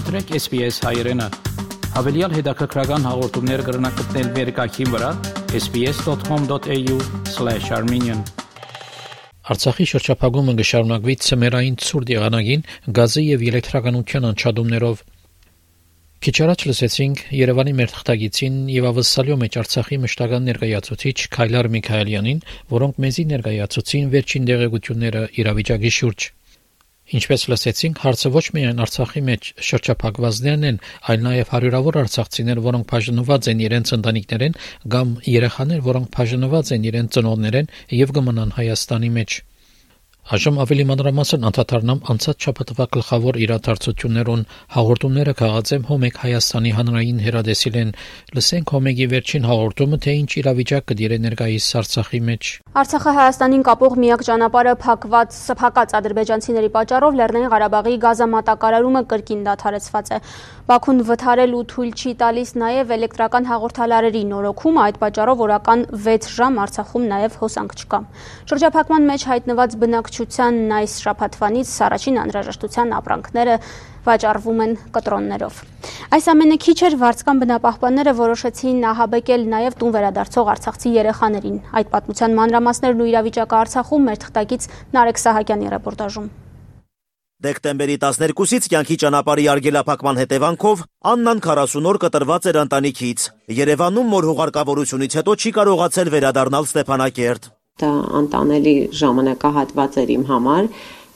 մտրեք SPS հայերեն։ Հավելյալ հետաքրքրական հաղորդումներ կգրնակցնել վերկայքին վրա sps.com.au/armenian Արցախի շրջափակումը կշարունակվի ցմերային ցուրտ եղանակին գազի եւ էլեկտրականության անջատումներով Քիչ առաջ լսեցինք Երևանի մեր թղթագիտին եւ ավսալյո մեջ Արցախի մշտական ներկայացուցիչ Քայլար Միքայելյանին, որոնք մեզի ներկայացուցին վերջին դեղեցությունները իրավիճակի շուրջ։ Ինչպես լսեցինք, հարցը ոչ միայն Արցախի մեջ շրջափակվածներն են, այլ նաև հարյուրավոր արցախցիներ, որոնք բաժանված են իրենց ընտանիքներեն կամ երեխաներ, որոնք բաժանված են իրենց ծնողներեն եւ կմնան Հայաստանի մեջ։ Այժմ ավելի մանրամասն անդրադառնամ անցած շաբաթվա գլխավոր իրադարձություններուն հաղորդումները քաղացեմ Հոմեկ Հայաստանի հանրային հերադեսիլեն լսենք Հոմեգի վերջին հաղորդումը թե ինչ իրավիճակ կդիրե ներկայիս Արցախի մեջ Արցախը Հայաստանին կապող միակ ճանապարհը փակված սփակած ադրբեջանցիների պատճառով Լեռնային Ղարաբաղի գազամատակարարումը կրկին դադարեցված է Բաքուն վթարել ու թույլ չի տալիս նաև էլեկտրական հաղորդալարերի նորոգումը այդ պատճառով օրական 6 ժամ Արցախում նաև հոսանք չկա Շրջափակման մեջ հայտնված բնակչության բնակչությանն այս շաբաթվանից առաջին անհրաժեշտության ապրանքները վաճառվում են կտրոններով։ Այս ամենը քիչ էր վարձկան բնապահպանները որոշեցին ահաբեկել նաև տուն վերադարձող արցախցի երեխաներին։ Այդ պատմության մանրամասներն ու իրավիճակը Արցախում մեր թղթակից Նարեկ Սահակյանի ռեպորտաժում։ Դեկտեմբերի 12-ից կյանքի ճանապարհի արգելափակման հետևանքով Աննան 40 օր կտրված էր ընտանիքից։ Երևանում մոր հուղարկավորությունից հետո չի կարողացել վերադառնալ Ստեփանակերտ դա անտանելի ժամանակահատված էր իմ համար,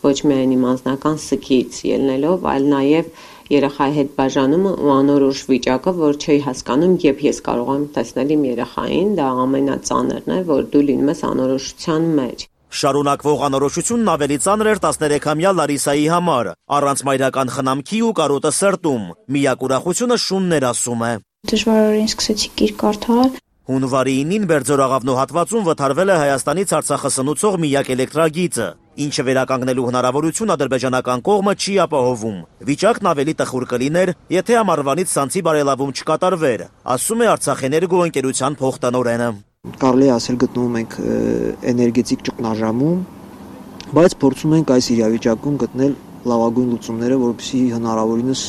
ոչ միայն իմ անձնական սքից ելնելով, այլ նաև երեխայի հետ բաժանումը ու անորոշ վիճակը, որ չէի հասկանում, երբ ես կարող եմ տեսնել իմ երեխային, դա ամենածանրն է, որ դու լինում ես անորոշության մեջ։ Շարունակվող անորոշությունն ավելի ծանր էր 13-ամյա Լարիսայի համար, առանց մայրական խնամքի ու կարոտը սրտում։ Միակ ուրախությունը շուններ ասում է։ Դժվարորեն սկսեցի գիր կարդալ, Հունվարի 9-ին Բերձորաղավնու հատվածում վթարվել է Հայաստանից Արցախը սնուցող միակ էլեկտրագիծը, ինչը վերականգնելու հնարավորություն ադրբեջանական կողմը չի ապահովում։ Վիճակն ավելի տխուր կլիներ, եթե ամառվանից սանցի բարելավում չկատարվեր, ասում է Արցախ էներգո ընկերության փոխտնօրենը։ Կարելի ասել գտնվում ենք էներգետիկ ճգնաժամում, բայց փորձում ենք այս իրավիճակում գտնել լավագույն լուծումները, որովհետեւ հնարավորինս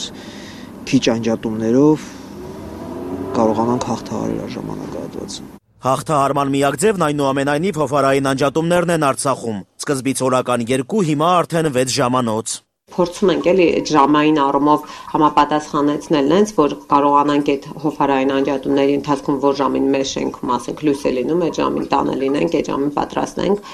քիչ անջատումներով կարողանանք հաղթահարել այդ ժամանակահատվածը։ Հաղթահարման միակ ձևն այնուամենայնիվ հոֆարային անջատումներն են Արցախում։ Սկզբից օրական 2, հիմա արդեն 6 ժամանոց փորձում ենք էլի այդ ժամային առումով համապատասխանեցնել նենց, որ կարողանանք այդ հոֆարային անջատումների ընթացքում որ ժամին մեր շենքում, ասենք, լույս է լինում, այդ ժամին տանը լինենք, այդ ժամին պատրաստենք,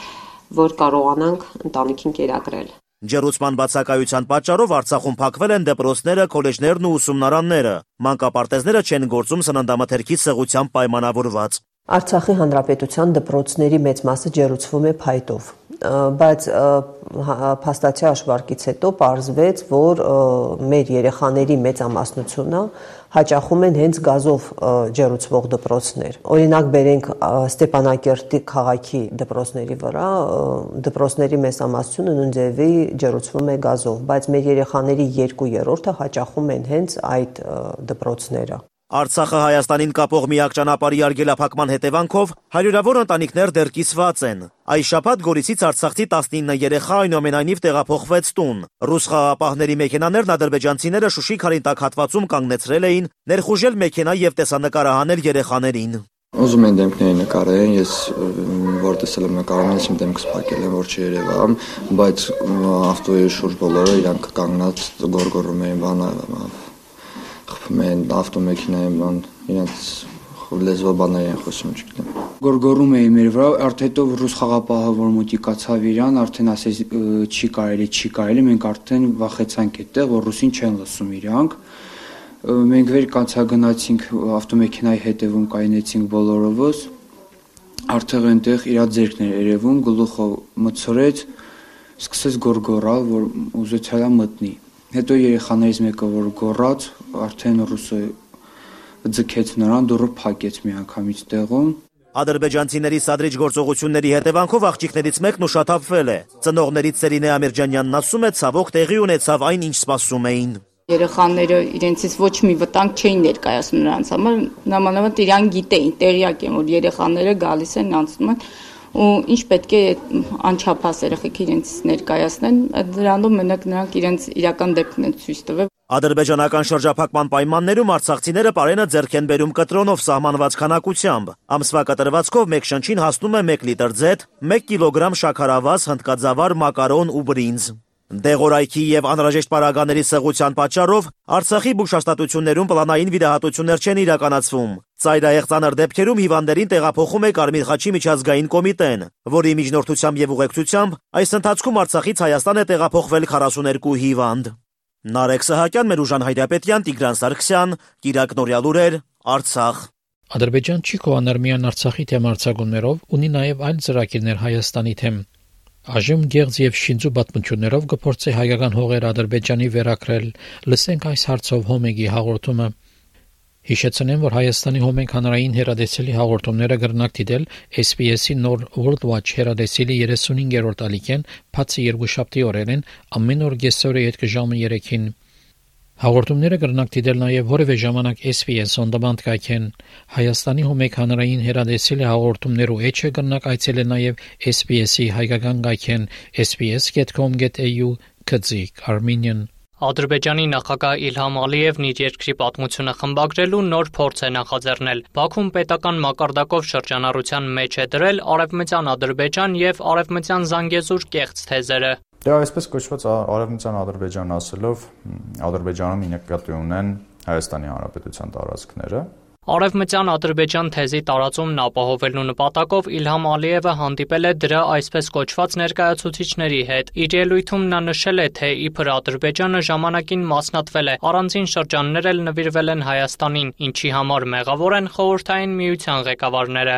որ կարողանանք ընտանիքին կերակրել։ Ջերուցման բացակայության պատճառով Արցախում փակվել են դպրոցները, քոլեջներն ու ուսումնարանները։ Մանկապարտեզները չեն գործում սննդամթերքի սղությամբ պայմանավորված։ Արցախի հանրապետության դպրոցների մեծ մասը ջերուցվում է փայտով բայց փաստացի հաշվարկից հետո ողջվեց, որ մեր երեխաների մեծամասնությունը հաճախում են հենց գազով ջերուցվող դպրոցներ։ Օրինակ բերենք Ստեփանակերտի քաղաքի դպրոցների վրա, դպրոցների մեծամասնությունը նույն ձևի ջերուցվում է գազով, բայց մեր երեխաների 2/3-ը հաճախում են հենց այդ դպրոցները։ Արցախը Հայաստանին կապող միակ ճանապարհի արգելափակման հետևանքով հարյուրավոր ընտանիքներ դեռ կիսված են։ Այս շաբաթ Գորիսից Արցախցի 19 երեխա այնուամենայնիվ տեղափոխվեց տուն։ Ռուս խաղապահների մեքենաներն ադրբեջանցիները Շուշի քարինտակ հատվածում կանգնեցրել էին, ներխուժել մեքենա եւ տեսանկարահանել երեխաներին։ Ուզում են դեմքների նկարեն, ես որ տեսել եմ նկարում, ես իմ դեմքս փակել եմ, որ չերևա, բայց ավտոյի շուրջ բոլորը իրանք կանգնած գորգորում էին բանը խփում են ավտոմեքենայի բան, իրենց լեզվաբաններ են խոսում, չգիտեմ։ Գորգորում էին մեր վրա, հետո ռուս խաղապահը որ մոտիկացավ իրան, արդեն ասեց չի կարելի, չի կարելի, մենք արդեն վախեցանք այդտեղ, որ ռուսին չեն լսում իրանք։ Մենք վեր կանցագնացինք ավտոմեքենայի հետևում կայնեցինք բոլորովս։ Արդեն այնտեղ իր ձերքներ երևում, գլուխը մցրեց, սկսեց գորգորալ, որ ուզեցա մտնի։ Հետո երեխաներից մեկը որ գոռաց, արդեն ռուսը ձգեց նրան, դուրը փակեց միանգամից տեղում։ Ադրբեջանցիների սադրիչ գործողությունների հետևանքով աղջիկներից մեկն ուշաթափվել է։ Ծնողներից Սերինե Ամիրջանյանն ասում է, ցավոք տեղի ունեցավ այն, ինչ սպասում էին։ Երեխաները իրենցից ոչ մի վտանգ չէին ներկայացնում նրանց համար, նամանավանդ իրան գիտեին, տեղյակ են, որ երեխաները գալիս են, անցնում են ու ինչ պետք է անչափահաս երեխեք իրենց ներկայացնեն, դրանով մենակ նրանք իրենց իրական դեպքն են ցույց տվել։ Ադրբեջանական շրջափակման պայմաններում արցախցիները պարենը ձեռք են բերում կտրոնով սահմանված քանակությամբ։ Ամսվա կտրվածքով մեկ շնչին հասնում է 1 լիտր ձեթ, 1 կիլոգրամ շաքարավազ, հնդկաձավար, մակարոն ու բրինձ։ Դեղորայքի եւ անհրաժեշտ պարագաների սղության պատճառով Արցախի բուժհաստատություններում պլանային վիրահատություններ չեն իրականացվում։ Ծայրահեղ ծանր դեպքերում հիվանդերին տեղափոխում է Կարմիր խաչի միջազգային կոմիտեն, որի միջնորդությամբ եւ ուղեկցությամբ այս ընթացքում Արցախից Հայաստան է տեղափոխվել 42 հիվանդ։ Նարեկ Սահակյան, Մերուժան Հայրապետյան, Տիգրան Սարգսյան, Կիրակ Նորյալուրեր, Արցախ։ Ադրբեջան չի կողաներ միայն Արցախի թեմ արձակումներով, ունի նաև այլ ծրագիրներ Հայաստանի թեմ։ Այժմ Գեղձ եւ Շինձու պատմություններով գործե հայկական հողեր Ադրբեջանի վերակրել։ Լսենք այս հարցով Հոմեգի հաղորդումը։ Հիշեցնեմ, որ Հայաստանի հոմենք հանրային հերադեսելի հաղորդումները գրնակ դիտել SPS-ի նոր World Watch հերադեսելի 35-րդ ալիքեն բացի երկուշաբթի օրերեն ամեն օր գեսորը յետ ժամը 3-ին Հաղորդումները կրնակ դիտել նաև որևէ ժամանակ SPS on demand կայքեն Հայաստանի հոմեկ հանրային հերադեսիլի հաղորդումներու էջը կրնակ այցելել նաև SPS-ի հայկական կայքեն sps.com.au կձիկ Armenian Ադրբեջանի նախագահ Իլհամ Ալիևն իր երկրի պատմությունը խմբագրելու նոր փորձ է նախաձեռնել։ Բաքուն պետական մակարդակով շրջանառության մեջ է դրել Արևմտյան Ադրբեջան եւ Արևմտյան Զանգեզուր կեղծ թեզերը։ Դե այսպես կոչված Արևմտյան Ադրբեջան ասելով Ադրբեջանում նկատի ունեն Հայաստանի Հանրապետության տարածքները, Արևմտյան Ադրբեջան թեզի տարածումն ապահովելու նպատակով Իլհամ Ալիևը հանդիպել է դրա այսպես կոչված ներկայացուցիչների հետ։ Իր ելույթում նա նշել է, թե իբր Ադրբեջանը ժամանակին մասնատվել է, առանձին շրջաններ էլ նվիրվել են Հայաստանին, ինչի համար մեղավոր են խորհրդային միության ղեկավարները։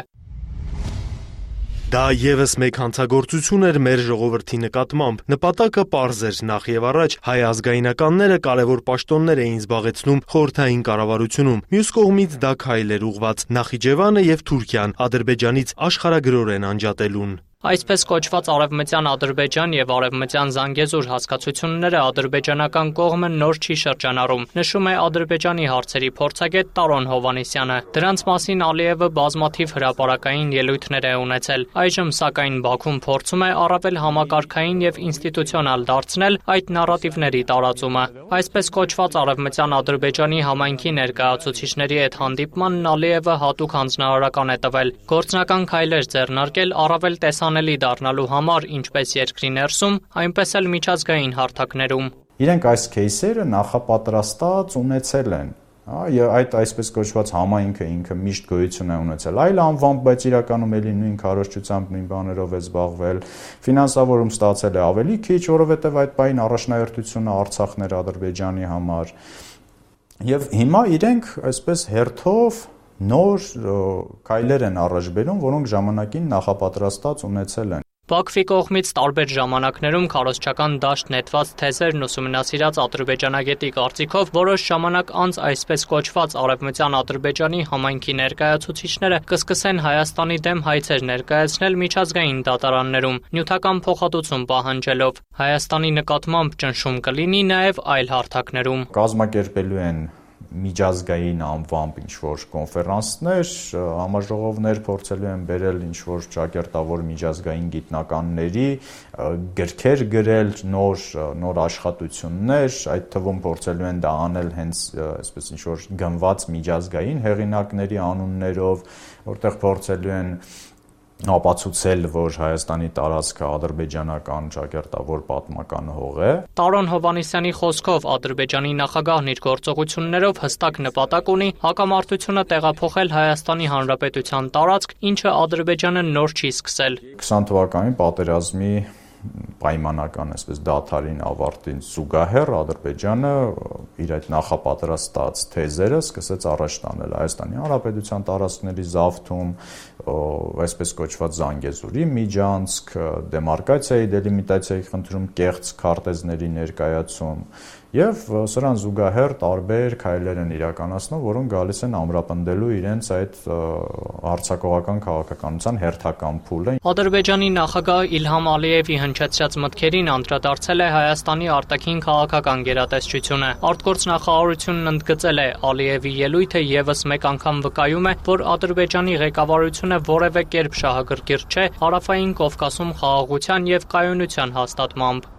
Դա եւս մեկ հանցագործություն էր մեր ժողովրդի նկատմամբ։ Նպատակը པարզ էր նախ եւ առաջ հայ ազգայնականները կարևոր պաշտոններ էին զբաղեցնում խորհրդային կառավարությունում։ Մյուս կողմից դա քայլ էր ուղված Նախիջևանը եւ Թուրքիան Ադրբեջանից աշխարհագրորեն անջատելուն։ Այսպես կոչված Արևմտյան Ադրբեջան եւ Արևմտյան Զանգեզուր հասկացությունները ադրբեջանական կողմը նոր չի շրջանառում, նշում է Ադրբեջանի հարցերի փորձագետ Տարոն Հովանեսյանը։ Դրանց մասին Ալիևը բազմաթիվ հրապարակային ելույթներ է ունեցել։ Այժմ սակայն Բաքուն փորձում է առավել համակարգային եւ ինստիտուցիոնալ դարձնել այդ նարատիվների տարածումը։ Այսպես կոչված Արևմտյան Ադրբեջանի համայնքի ներկայացուցիչների հետ հանդիպմանն Ալիևը հատուկ հանձնարարական է տվել։ Գործնական քայլեր ձեռնարկել առավել տեսան անվտանելի դառնալու համար ինչպես երկրի ներսում, այնպես էլ միջազգային հարթակներում։ Իրենք այս кейսերը նախապատրաստած ունեցել են Հա, եւ այդ այսպես կոչված համայնքը ինքը միշտ գոյություն է ունեցել։ Այլ անվամբ, բայց իրականում էլի նույն քարոշչությամբ նույն բաներով է զբաղվել։ Ֆինանսավորում ստացել է ավելի քիչ, որովհետեւ այդ պայն առաջնահերթությունը Արցախն էր Ադրբեջանի համար։ Եվ հիմա իրենք այսպես հերթով նոր քայլեր են առաջ բերում, որոնք ժամանակին նախապատրաստած ունեցել են։ Բաքվի կողմից տարբեր ժամանակներում քարոզչական դաշտ նետված թեզերն ուսումնասիրած ադրբեջանագետի կարծիքով որոշ ժամանակ անց այսպես կոչված արևմտյան Ադրբեջանի համայնքի ներկայացուցիչները կսկսեն Հայաստանի դեմ հայցեր ներկայացնել միջազգային դատարաններում, նյութական փոխհատուցում պահանջելով։ Հայաստանի նկատմամբ ճնշում կլինի նաև այլ հարթակներում։ Կազմակերպելու են միջազգային անվամբ ինչ որ կոնֆերանսներ, համաժողովներ փորձելու են բերել ինչ որ ճակերտավոր միջազգային գիտնականների գրքեր գրել, նոր նոր աշխատություններ, այդ թվում փորձելու են դա անել հենց այսպես ինչ որ գնված միջազգային հեղինակների անուններով, որտեղ փորձելու են ապացուցել, որ Հայաստանի տարածքը ադրբեջանական ճակերտավոր պատմական հող է։ Տարոն Հովանեսյանի խոսքով Ադրբեջանի նախագահն իր գործողություններով հստակ նպատակ ունի հակամարտությունը տեղափոխել Հայաստանի Հանրապետության տարածք, ինչը Ադրբեջանը նոր չի սկսել։ 20 թվականի պատերազմի պայմանական այսպես դաթարին ավարտին զուգահեռ Ադրբեջանը իր այդ նախապատրաստած թեզերը սկսեց առաջ տանել Հայաստանի Հանրապետության տարածքների զավթում, այսպես կոչված Զանգեզուրի միջանցք, դեմարկացիայի դելիմիտացիայի խնդրում կեղծ քարտեզների ներկայացում եւ սրան զուգահեռ տարբեր քայլեր են իրականացնում, որոնք գալիս են ամրապնդելու իրենց այդ հարցակողական քաղաքականության հերթական փուլը։ Ադրբեջանի նախագահ Իլհամ Ալիևի հնչեցրած մտքերին անդրադարձել է Հայաստանի արտաքին քաղաքական գերատեսչությունը։ Արտգործնախարարությունն ընդգծել է Ալիևի ելույթը եւս մեկ անգամ վկայում է, որ Ադրբեջանի ղեկավարությունը որևէ կերպ շահագրգիռ չէ Հարավային Կովկասում խաղաղության եւ կայունության հաստատմամբ։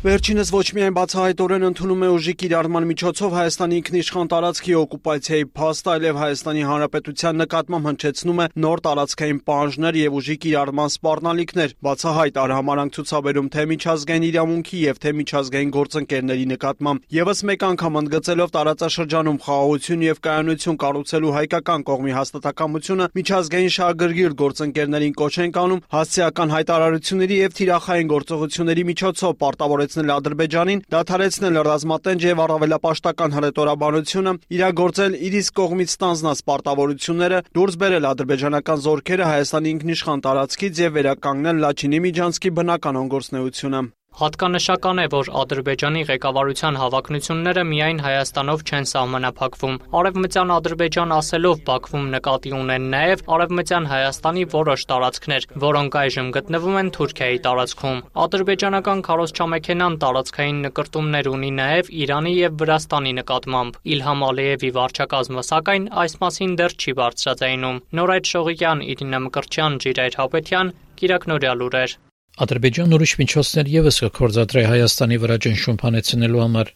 Վերջինս ոչ միայն բացահայտորեն ընդունում է ուժի կիրառման միջոցով Հայաստանի ինքնիշխան տարածքի օկուպացիայի փաստը, այլև Հայաստանի Հանրապետության նկատմամբ հնչեցնում է նոր տարածքային պահանջներ եւ ուժի կիրառման սպառնալիքներ։ Բացահայտ արհամարանք ցուցաբերում թե միջազգային իրավունքի եւ թե միջազգային գործընկերների նկատմամբ։ Եվս մեկ անգամ ընդգծելով տարածաշրջանում խաղաղություն եւ կայունություն կառուցելու հայկական կողմի հաստատակամությունը միջազգային շահագրգիռ գործընկերներին կոչ են կանում հասցեական հայտարարությունների եւ թիրախային գործողությունների միջոցով պարտավոր հրապարակեցնել Ադրբեջանին, դադարեցնել ռազմատենչ եւ առավելապաշտական հռետորաբանությունը, իրագործել իր իսկ կողմից ստանձնած պարտավորությունները, դուրս բերել ադրբեջանական զորքերը Հայաստանի ինքնիշխան տարածքից եւ վերականգնել Լաչինի միջանցքի բնական ոնգորցնեությունը։ Հատկանշական է, որ Ադրբեջանի ղեկավարության հավակնությունները միայն Հայաստանով չեն սահմանափակվում։ Արևմտյան Ադրբեջան ասելով Բաքվում նկատի ունեն նաև Արևմտյան Հայաստանի որոշ տարածքներ, որոնք այժմ գտնվում են Թուրքիայի տարածքում։ Ադրբեջանական քարոզչամեքենան տարածքային նկարտումներ ունի նաև Իրանի եւ Վրաստանի նկատմամբ։ Իլհամ Ալիևի վարչակազմը սակայն այս մասին դեռ չի բարձրաձայնում։ Նորայդ Շողիկյան, Իրինա Մկրտչյան, Ջիրայր Հապետյան, Կիրակ Նորյալ ուրեր։ Ադրբեջանն ուրիշ միջոցներ եւս կկործադրի Հայաստանի վրա ճնշում փանեցնելու համար։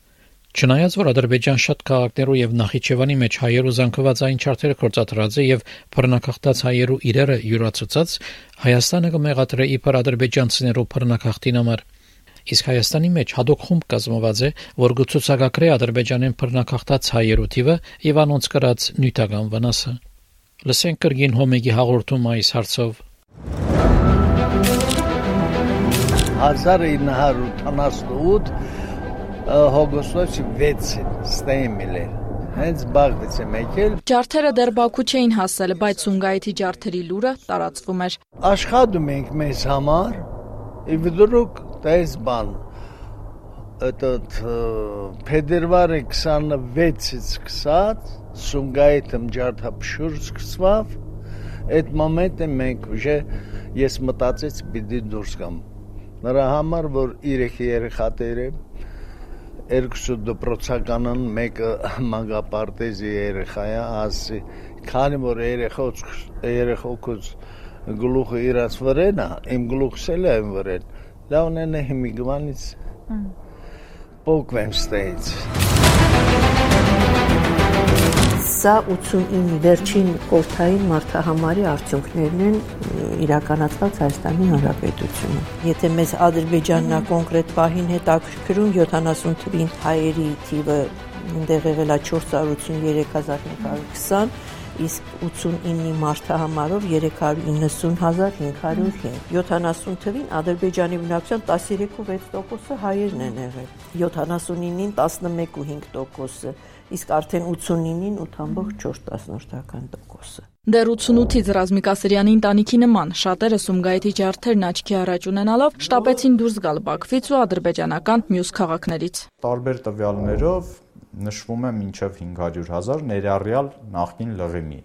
Չնայած որ Ադրբեջան շատ քաղաքներու եւ Նախիջևանի մեջ հայերու զանգվածային չարթերը կործադրած է եւ բռնակախտած հայերու իրերը յուրացուցած, Հայաստանը կմեղադրե իբր ադրբեջանցիներու բռնակախտին համար։ Իսկ Հայաստանի մեջ հadoop խումբ կազմված է, որ գուցուցակագրե Ադրբեջանեն բռնակախտած հայերու թիվը եւ անոնց կրած նյութական վնասը։ Լսենք կրգին հոմեգի հաղորդում այս հարցով 1988 հոգոստոսի 6-ին ստեյմիլ էր հենց բաղդից եմ եկել։ Ջարդերը դեռ Բաքու չէին հասել, բայց Սունգայիթի ջարդերի լուրը տարածվում էր։ Աշխատում ենք մեզ համար, и вдруг տես բան этот փետրվարի 26-ից սկսած Սունգայիթում ջարդապշուր սկսավ այդ մոմենտը մենք ուժը ես մտածեցի պիտի դուրս գամ նրա համար որ 3 երեխաներ է երկու դպրոցականն մեկը մագապարտեզի երեխա է ասի քանի որ երեխոց երեխոքուց գլուխը իրաց վրեն է իմ գլուխս էլ է վրեն լավն է հիմի գվանից փոկվեմ ստեյց Սա 89-ի վերջին խորթային մարտահամարի արդյունքներն են իրականացված Հայաստանի Հանրապետությունում։ Եթե մեզ Ադրբեջանն կոնկրետ պահին հետաքրքրում 70 թվին հայերի թիվը այնտեղ եղել է 483520, իսկ 89-ի մարտահամարով 390505։ 70 թվին Ադրբեջանի բնակչության 13.6%-ը հայերն են եղել։ 79-ին 11.5%-ը իսկ արդեն 89-ին 8.4%-ը։ Դեռ 88-ից Ռազմիկ Ասրյանի ընտանիքի նման շատերը Սումգայիթի ջարդերն աչքի առաջ ունենալով շտապեցին դուրս գալ Բաքվից ու ադրբեջանական մյուս քաղաքներից։ Տարբեր տվյալներով նշվում է մինչև 500.000 ներառյալ նախկին լղիմի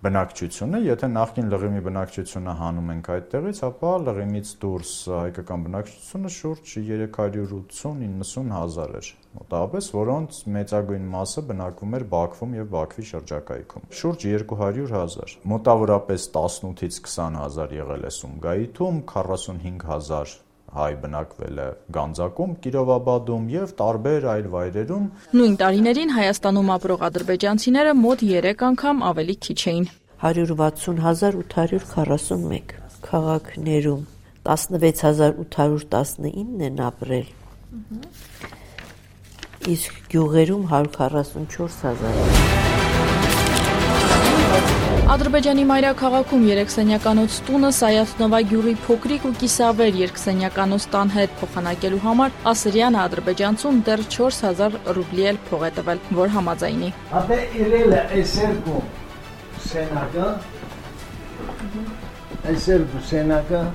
բնակչությունը, եթե նախկին լղիմի բնակչությունը հանում ենք այդտեղից, ապա լղիմից դուրս հայկական բնակչությունը շուրջ 380-90 հազար էր մոտավորապես, որոնց մեծագույն մասը բնակվում էր Բաքվում եւ Բաքվի շրջակայքում։ Շուրջ 200 հազար։ Մոտավորապես 18-ից 20 հազար եղել է Սումգայիթում, 45 հազար հայ բնակվել է Գանձակում, Կիրովաբադում եւ տարբեր այլ վայրերում։ Նույն տարիներին Հայաստանում ապրող ադրբեջանցիները մոտ 3 անգամ ավելի քիչ էին։ 160841 քաղաքներում 16819-ն են ապրել։ Իսկ գյուղերում 144000 Ադրբեջանի մայրաքաղաքում երեքսենյականոց տունը Սայաթնովա գյուղի փոքրիկ ու կիսավեր երկսենյականոց տան հետ փոխանակելու համար Ասրյանը ադրբեջանցուն դեռ 4000 ռուբլի էլ փող է տվել, որ համաձայնի։ Ատե իրել էսերկու սենակը էսերկու սենակը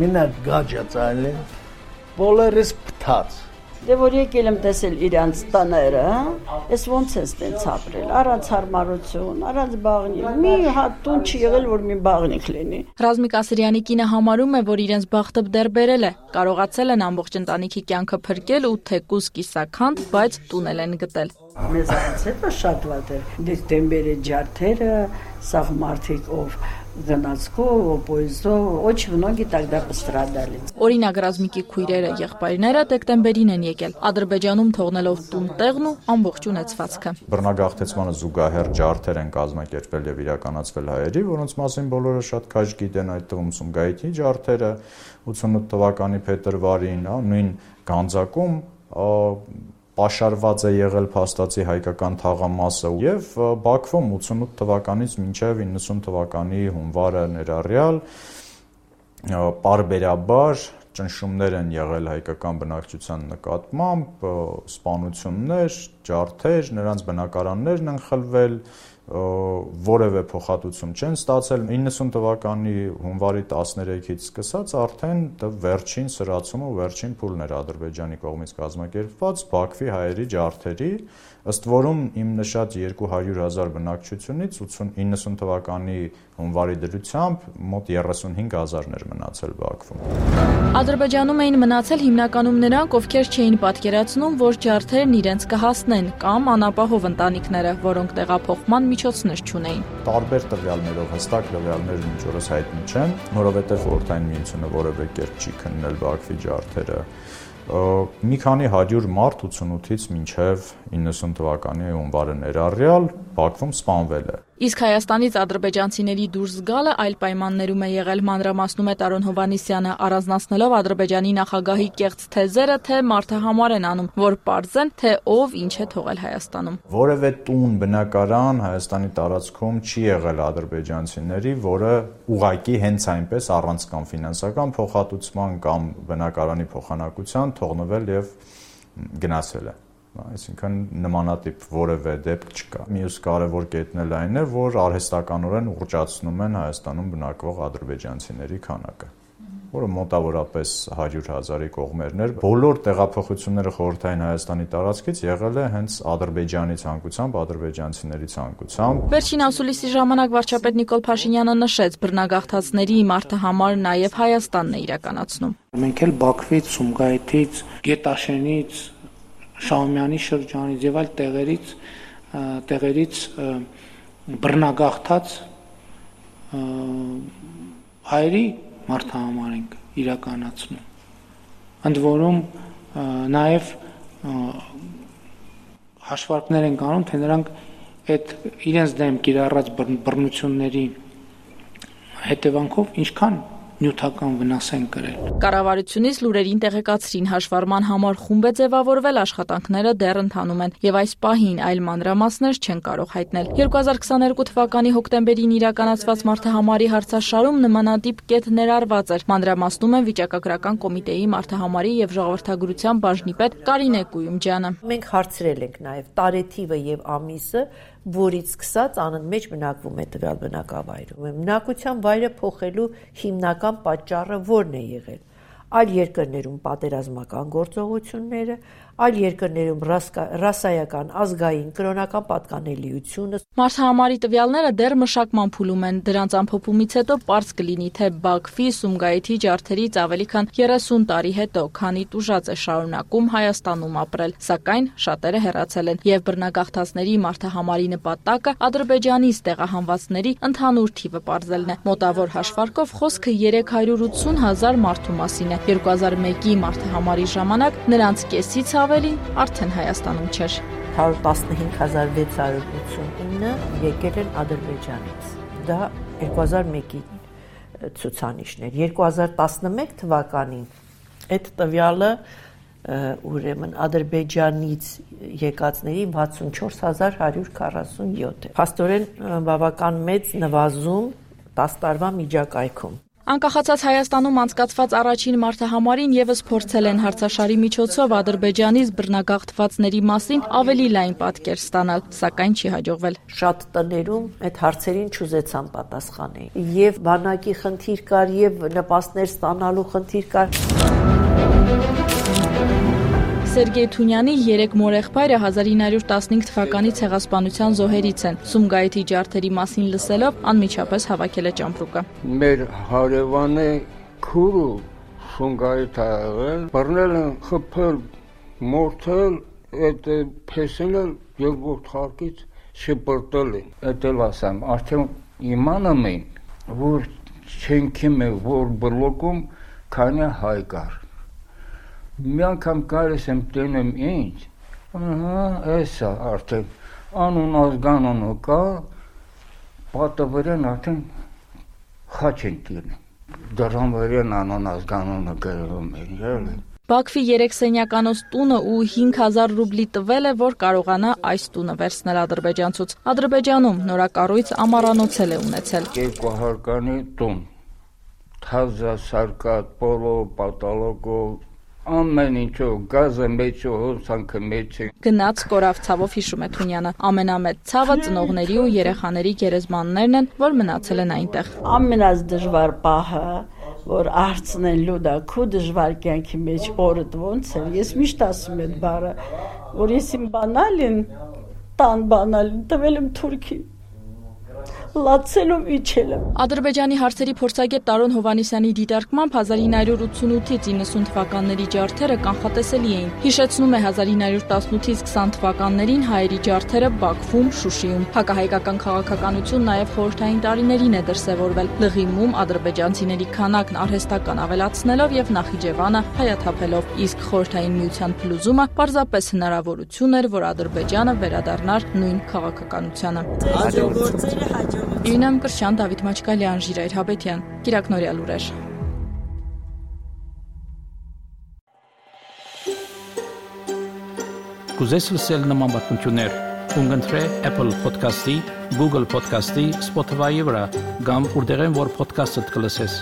մինա գաջա ծայլը բոլորս փթած Դե որ եկել եմ տեսել իրանց տները, հա, ես ոնց է ստենց ապրել, առանց հարմարություն, առանց բաղնիք։ Մի հատ տուն չի եղել, որ մի բաղնիք լինի։ Ռազմիկ Ասրյանի կինը համարում է, որ իրենց բախտը դեռ բերել է։ Կարողացել են ամբողջ ընտանիքի կյանքը փրկել ու թեկուս կիսականդ, բայց տունել են գտել։ Մեզ այնց հետո շատ վատ էր։ Դե դեմբերը ջարդերը, սաղ մարդիկ ով гонацков, поездов, очень многие тогда пострадали. Օրինակ ռազմիկի քույրերը, եղբայրները դեկտեմբերին են եկել, Ադրբեջանում թողնելով տուն տեղն ու ամբողջ ունեցվածքը։ Բռնագաղթեցմանը զուգահեռ ջարդեր են կազմակերպվել եւ իրականացվել հայերի, որոնց մասին բոլորը շատ քաշ գիտեն այդ թվում Սումգայիթի ջարդերը 88 թվականի փետրվարին, նույն Գանձակում պաշարված է եղել փաստացի հայկական թաղամասը եւ Բաքվում 88 թվականից մինչեւ 90 թվականի հունվարը ներառյալ պարբերաբար ճնշումներ են եղել հայկական բնակչության նկատմամբ, սպանություններ, ջարդեր, նրանց բնակարաններն են խլվել, որևէ փոխհատուցում չեն ստացել 90 թվականի հունվարի 13-ից սկսած արդեն վերջին սրացումը ու վերջին փուլն էր Ադրբեջանի կողմից կազմակերպված Բաքվի հայերի ջարդերի ըստ որում իմ նշած 200.000 բնակչությունից 90 թվականի հունվարի դրությամբ մոտ 35000-ն էր մնացել Բաքվում։ Ադրբեջանում էին մնացել հիմնականում նրանք, ովքեր չէին պատկերացնում, որ ջարդերն իրենց կհասնեն, կամ անապահով ընտանիքները, որոնք տեղափոխման միջոցներ չունեին։ Տարբեր տվյալներով հստակ տվյալներ ինչ որս հայտնի չեն, որովհետև Խորհրդային Միությունը որևէ կերպ չի քննել Բաքվի ջարդերը մի քանի 100 մարտ 88-ից մինչև 90 թվականի հունվարը ներառյալ Բաքվում սպանվել է։ Իսկ Հայաստանից ադրբեջանցիների դուրս գալը այլ պայմաններում է եղել մանրամասնում է Տարոն Հովանիսյանը, առանձնացնելով Ադրբեջանի նախագահի կեղծ թեզերը, թե մարդը համար են անում, որ པարզեն, թե ով ինչ է թողել Հայաստանում։ Որևէ տուն, բնակարան Հայաստանի տարածքում չի եղել ադրբեջանցիների, որը ուղակի հենց այնպես առանց կամ ֆինանսական փոխհատուցման կամ բնակարանի փոխանակության թողնվել եւ գնացել է այսինքն նմանատիպ որևէ դեպք չկա։ Մյուս կարևոր կետն էլ այն է, որ արհեստականորեն ուռճացնում են Հայաստանում բնակվող ադրբեջանցիների քանակը որը մոտավորապես 100.000-ի կողմերն էր։ Բոլոր տեղափոխությունները խորհրդային Հայաստանի տարածքից եղել է հենց Ադրբեջանի ցանկությամբ, ադրբեջանցիների ցանկությամբ։ Վերջին ասուլիսի ժամանակ վարչապետ Նիկոլ Փաշինյանը նշեց, բռնագաղթածների մարդը համար նաև Հայաստանն է իրականացնում։ Մենք էլ Բաքվից, Սումգայիթից, Գետաշենից, Շահումյանի շրջանից եւ այլ տեղերից տեղերից բռնագաղթած հայերի մարդահամար ենք իրականացնում։ Ընդ որում նաև հաշվարկներ են կանում, թե նրանք այդ իրենց դեմ կիրառած բռնությունների հետևանքով ինչքան նյութական վնաս են կրել։ Կառավարությունից լուրերին տեղեկացրին հաշվառման համար խումբ է ձևավորվել, աշխատանքները դեռ ընթանում են եւ այս պահին այլ մանրամասներ չեն կարող հայտնել։ 2022 թվականի հոկտեմբերին իրականացված մարդահամարի հարցաշարում նմանատիպ կետ ներառված էր։ Մանրամասնում են վիճակագրական կոմիտեի մարդահամարի եւ ժողովրդագրության բաժնի պետ Կարինե Կույումջյանը։ Մենք հարցրել ենք նաեւ տարեթիվը եւ ամիսը որից սկսած անընդմեջ բնակվում է տվյալ բնակավայրում։ Բնակության վայրը փոխելու հիմնական պատճառը ո՞րն է եղել։ Այլ երկրներում պատերազմական գործողությունները, այլ երկրներում ռասայական ազգային կրոնական պատկանելիությունը։ Մարդահամարի տվյալները դեռ մշակման փուլում են։ Դրանց ամփոփումից հետո པարզ կլինի, թե Բաքվի Սումգայիթի ջարդերից ավելի քան 30 տարի հետո քանի տուժած է շարունակում Հայաստանում ապրել, սակայն շատերը հեռացել են եւ բռնագաղթածների մարդահամարի նպատակը Ադրբեջանից տեղահանվածների ընդհանուր թիվը ողջելն է։ Մոտավոր հաշվարկով խոսքը 380 հազար մարդու մասին է։ 2001-ի մարդահամարի ժամանակ նրանց կեսից ավելին արդեն Հայաստանում չէր։ 115689 եկել են Ադրբեջանից։ Դա 2001-ի ցուցանիշներ։ 2011 թվականին այդ տվյալը ուրեմն Ադրբեջանից եկածների 64147 է։ Փաստորեն բավական մեծ նվազում 10 տարվա միջակայքում։ Անկախացած Հայաստանում անցկացված առաջին մարտահամարին եւս փորձել են հարցաշարի միջոցով Ադրբեջանից բռնագաղթվածների մասին ավելի լայն պատկեր ստանալ, սակայն չի հաջողվել։ Շատ տներում այդ հարցերին չուզեցան պատասխանել։ Եվ բանակի խնդիր կար, եւ նպաստներ ստանալու խնդիր կար։ Սերգեյ Թունյանի երեք մորեղբայրը 1915 թվականի ցեղասպանության զոհերից են։ Սումգայիթի ջարդերի մասին լսելով անմիջապես հավաքել է ճամպրուկը։ Մեր հարևանը քուրու Սումգայիթ ա եղել, բռնել են խփել, մորթել, այդ փեսել եւ ողջ խարկից շպրտել են։ Այդ էլ ասեմ, արդեն իմանում են որ չենքի մեջ որ բլոկում քանի հայ կար։ Մի անգամ գալիս եմ տենեմ ինչ, ահա, էսա արդեն անուն ազգանունը կա, պատը վրան արդեն խաչ են տիրնում։ Դրան վրան անուն ազգանունը գրում են, ելը։ Բաքվի 3 սենյականոց տունը ու 5000 ռուբլի տվել է, որ կարողանա այս տունը վերցնել ադրբեջանցուց։ Ադրբեջանում նորակառույց ամառանոցել է ունեցել։ Երկու հարկանի տուն։ Թազա սարկատ, պոլո, պատալոգով, ամեն ինչով, գազը մեջը, հոսանքը մեջը։ Գնաց կորավ ցավով հիշում է Թունյանը։ Ամենամեծ ցավը ծնողների ու երեխաների գերեզմաններն են, որ մնացել են այնտեղ։ Ամենած դժվար պահը որ արցնելու դա քո դժվար կյանքի մեջ օրը ոնց է ես միշտ ասում եմ բառը որ ես իմ բանալին տան բանալին տվել եմ թուրքի լացելով իջել եմ։ Ադրբեջանի հարցերի փորձագետ Տարոն Հովանեսյանի դիտարկմամբ 1988-ից 90 թվականների ջարդերը կանխատեսելի էին։ Հիշեցնում է 1918-ից 20 թվականներին հայերի ջարդերը Բաքվում, Շուշիում։ Հակահայկական քաղաքականություն նաև խորհրդային տարիներին է դրսևորվել։ Լղիմում ադրբեջանցիների քանակն արհեստական ավելացնելով եւ Նախիջևանը հայաթափելով, իսկ խորհրդային միության փլուզումը պարզապես հնարավորություն էր, որ Ադրբեջանը վերադառնար նույն քաղաքականությանը։ Հաջողությունները հաջող Իրինա Մկրտչյան, Դավիթ Մաչկալյան, Ժիրայր Հաբետյան։ Կիրակնորյա լուրեր։ Կուզես լսել նման բանություններ, կընտրե Apple Podcast-ի, Google Podcast-ի, Spotify-ի վրա, կամ որտեղեն որ podcast-ը դուք լսես։